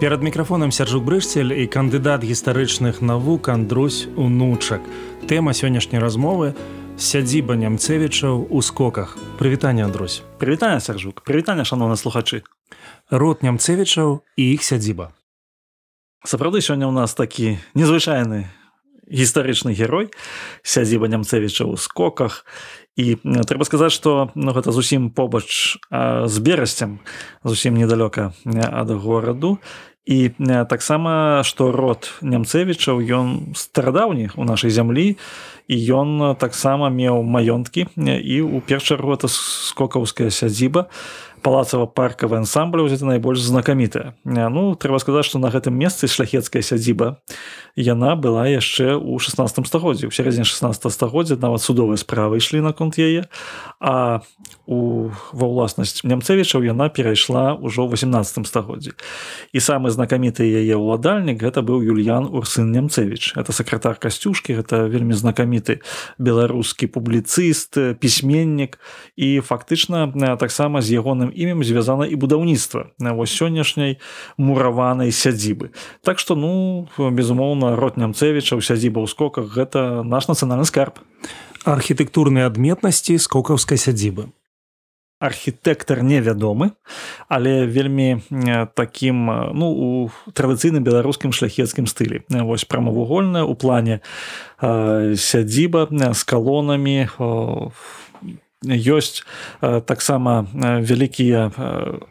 Перад мікрафонам сяржук брышцель і кандыдат гістарычных навук Андрусь унучак. Тэма сённяшняй размовы сядзіба нямцевічаў у скоках. Прывітанне Андрусь. Прывітанне сяржук, прывітанне шаноўна слухачы. Род нямцевічаў і іх сядзіба. Сапраўды сёння ў нас такі незвычайны гістарычны герой сядзіба нямцевіча ў скоках і трэба сказаць што ну, гэта зусім побач з берасцем зусім недалёка ад гораду. І таксама што род нямцевічаў ён старадаўні у нашай зямлі і ён таксама меў маёнткі і ў першую гэта скокаўская сядзіба. палацава паркавы ансамбль гэта найбольш знакамітая. Ну трэба сказаць што на гэтым месцы шляхецкая сядзіба яна была яшчэ ў 16 стагоддзі. У сярэдзіне 16 стагоддзя нават судовыя справы ішлі наконт яе а у ва ўласнасць нямцевічаў яна перайшла ўжо 18 стагоддзі. І самы знакаміты яе ўладальнік гэта быў юльян урсын нямцевич это сакратар касцюшкі гэта вельмі знакаміты беларускі публіцыст пісьменнік. І фактычна таксама з ягоным імем звязана і будаўніцтва на вось сённяшняй мураванай сядзібы. Так што ну безумоўна род нямцевіча ў сядзіба ў скоках гэта наш нацыянальны скарб. Архітэктурныя адметнасці скокаўскай сядзібы. Архітэктар невядомы але вельмі такім ну у традыцыйным беларускім шляхецкім стылі. Вось прамавугольная у плане э, сядзіба з калонамі в ёсць таксама вялікія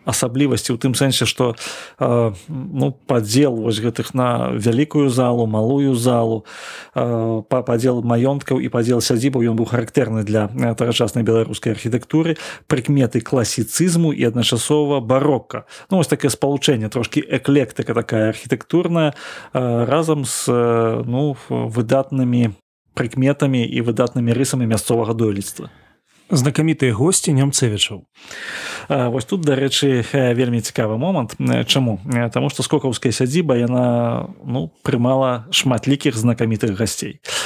асаблівасці ў тым сэнсе што ну падзел вось гэтых на вялікую залу малую залу па падзел маёнткаў і падзел сядзібаў ён быў характэрны для тагачаснай беларускай архітэктуры прыкметы класіцызму і адначасова барокка. Ну вось такое спалучэнне трошки эклектыка такая архітэктурная разам з ну выдатнымі прыкметамі і выдатнымі рысамі мясцовага дойлідства знакамітыя госці нямцевічаў. Вось тут дарэчы вельмі цікавы момант. Чаму? Таму што скокаўская сядзіба яна ну прымала шматлікіх знакамітых гасцей. а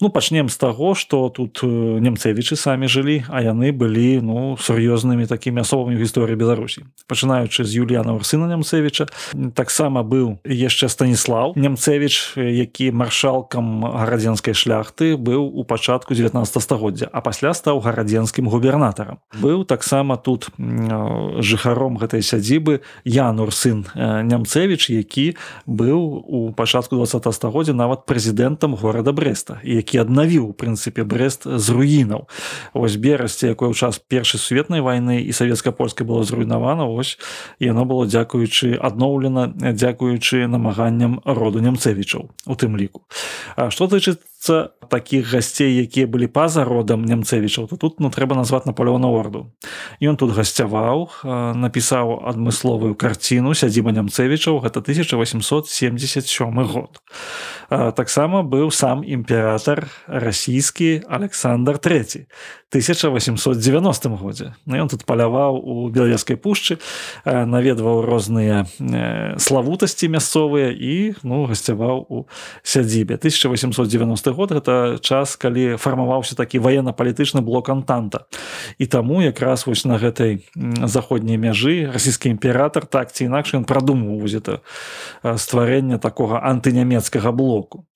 Ну пачнем з таго, што тут немцевічы самі жылі, а яны былі ну сур'ёзнымі такімі асобамі гісторыі Беларусі. Пачынаючы з Юліяна Урсына Нямцевіча, таксама быў яшчэ Станіслав Нямцевіч, які маршалкам гарадзенскай шляхты быў у пачатку 19 стагоддзя, а пасля стаў гарадзенскім губернатарам. Быў таксама тут жыхаром гэтай сядзібы Янур сын Нямцевіч, які быў у пачатку 20 стагоддзя нават прэзідэнтам горада Брэста, які аднавіў прынцыпе брест з руінаў. Ось берасці якой у час першай светнай вайны і савецка-польскай было зруйнавана ось яно было дзякуючы адноўлена дзякуючы намаганням роду нямцевічаў у тым ліку. А што тычыцца такіх гасцей якія былі па-за родам нямцевічаў то тут ну трэба назваць наполеона орду. Ён тут гасцяваў напісаў адмысловую карціну сядзіба нямцевічаў гэта 1877 год таксама быў сам імператор расійскі александр III 1890 годзе ён тут паляваў у белавежскай пушчы наведваў розныя славутасці мясцовыя і ну гасцяваў у сядзібе 1890 год гэта час калі фармаваўся такі военно-палітычны блок антанта. І таму якраз вось на гэтай заходняй мяжы расійскі імператор так ці інакш ён прадумаў это стварэнне такога антынямецкага блоку.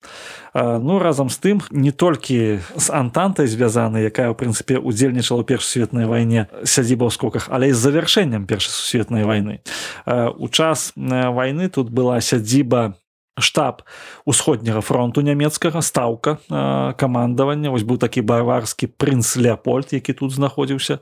Ну разам з тым не толькі з антантай звязаны якая ў прынцыпе удзельнічала першай сусветнай вайне сядзіба ў скоках але з завяршэннем першай сусветнай вайны. У час вайны тут была сядзіба штаб усходняга фронту нямецкага стаўка камандавання. Вось быў такі баварскі прынц леопольд які тут знаходзіўся.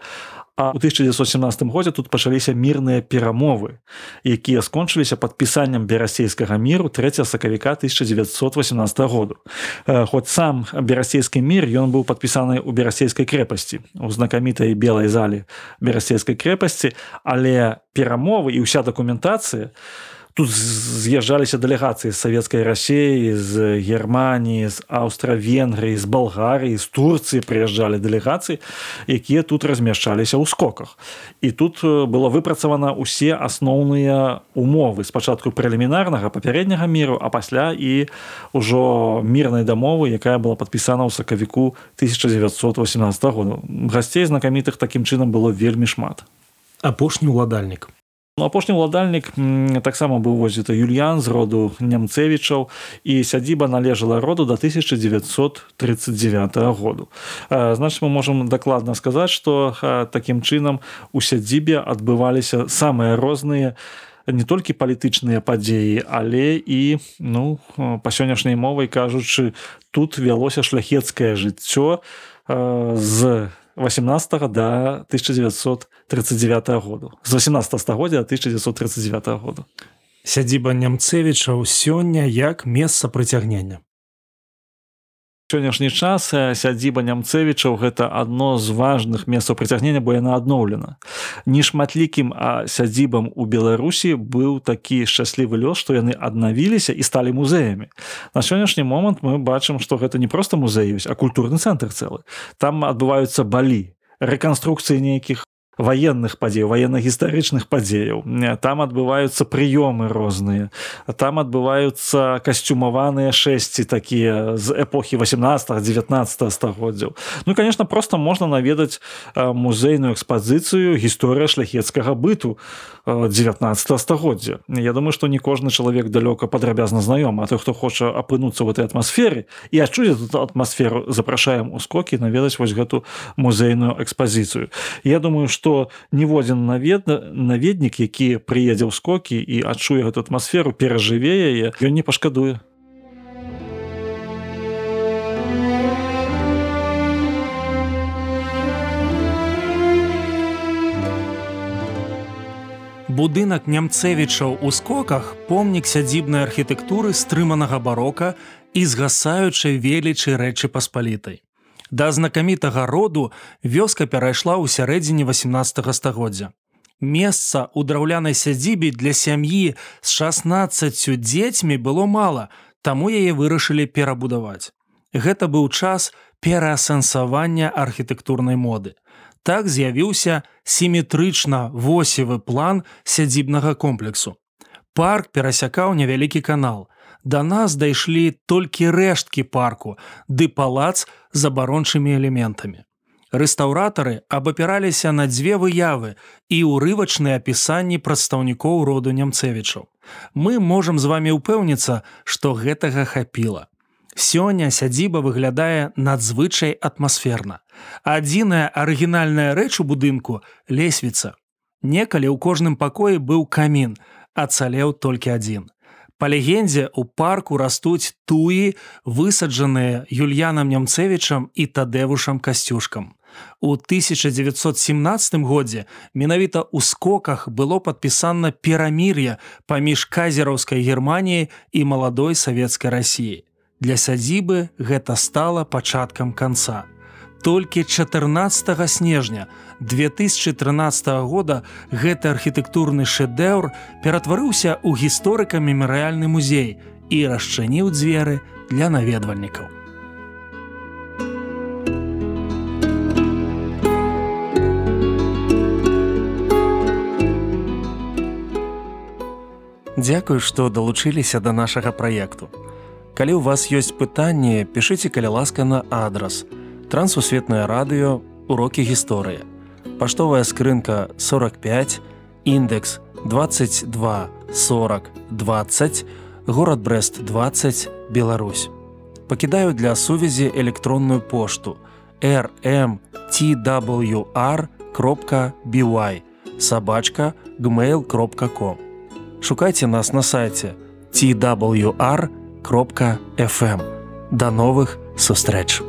А ў 1917 годзе тут пачаліся мірныя перамовы, якія скончыліся падпісаннем берасейскага міру 3 сакавіка 1918 году. Хоць сам берасейскі мір ён быў падпісаны ў берасейскай крэпасці у знакамітай белай залі берасейскай крэпасці, але перамовы і ўся дакументацыя, тут з'язджаліся дэлегацыі з савецкай рассеі з германії з аўстра-венгрыі з балгарыі з турцыі прыязджалі дэлегацыі якія тут размяшчаліся ў скоках. І тут было выпрацавана ўсе асноўныя умовы. Спачатку прэлімінарнага папярэдняга міру а пасля і ўжо мірнай дамовы якая была падпісана ў сакавіку 1918 году гасцей знакамітых такім чынам было вельмі шмат. Апошні ўладальнік Ну, апошні ўладальнік таксама быў возіта юльян з роду нямцевічаў і сядзіба належала роду до 1939 году. Значит мы можемм дакладна сказаць что такім чынам у сядзібе адбываліся самыя розныя не толькі палітычныя падзеі але і ну па сённяшняй мовай кажучы тут вялося шляхецкае жыццё з 18 до 1939 году з 18 стагоддзя 1939 году сядзіба нямцевічаў сёння як месца прыцягнення сённяшні час сядзіба нямцевічаў гэта адно з важных месцаў прыцягнення бо яна адноўлена. Не шматлікім а сядзібам у беларусі быў такі шчаслівы лёс што яны аднавіліся і сталі музеямі. На сённяшні момант мы бачым што гэта не проста музей ёсць а культурны цэнтр цэлы. Там адбываюцца балі рэканструкцыі нейкіх военных падзей военно-гістарычных падзеяў там адбываюцца прыёмы розныя там адбываюцца касцюмаваныя шэсці такія з эпохі 18 19 стагоддзяў. Ну конечно просто можна наведаць музейную экспазіцыю гісторыя шляхецкага быту 19 стагоддзя. Я думаю што не кожны чалавек далёка падрабязна знаём а той хто хоча апынуцца в этой атмасферы і адчуць тут атмасферу запрашаем у скокі наведаць вось гэту музейную экспазіцыю Я думаю что што ніводзін навед наведнік які прыедзе ў скокі і адчуе гэту атмасферу перажыве яе ён не пашкадуе. Будынак нямцевічаў у скоках помнік сядзібнай архітэктуры стрыманага барока і згасаючай велічы рэчы паспалітай Да знакамітага роду вёска перайшла ў сярэдзіне 18 стагоддзя. Месца ў драўлянай сядзібе для сям'і з 16 дзецьмі было мала, таму яе вырашылі перабудаваць. Гэта быў час пераасэнсавання архітэктурнай моды. Так з'явіўся сіметрычна восевы план сядзібнага комплексу. Парк перасякаў невялікі канал, да нас дайшлі толькі рэшткі парку ды палац з абарончымі элементамі. Рэстаўратары абапіраліся на дзве выявы і ўрывачныя апісанні прадстаўнікоў роду нямцевічаў. Мы можам з вами ўпэўніцца, што гэтага хапіла. Сёння сядзіба выглядае надзвычай атмасферна. Адзіная арыгінальная рэч у будынку лесвіца. Некалі ў кожным пакоі быў камін, ацалеў толькі адзін. Па легендзе у парку растуць туі, высаджаныя юльянам нямцевічам і тадэвушам касцюшкам. У 1917 годзе менавіта ў скоках было падпісана перамір'е паміж казераўскай Геррманіяй і маладой савецкай рассіі. Для сядзібы гэта стала пачаткам канца толькі 14 снежня 2013 года гэты архітэктурны шэдэўр ператварыўся ў гісторыка мемарыяльны музей і расчыніў дзверы для наведвальнікаў. Дзякую, што далучыліся да нашага праекту. Калі ў вас ёсць пытанні, пішыце каля ласка на адрас – Трансусветнае радыё урокі гісторыі. Паштовая скрынка 45, індекс 22 40 20, горад Брест 20, Беларусь. Пакідаю для сувязі электронную пошту rmtwr.by сабачка gmail.com. Шукайце нас на сайце twr.fm. Да новых сустрэч!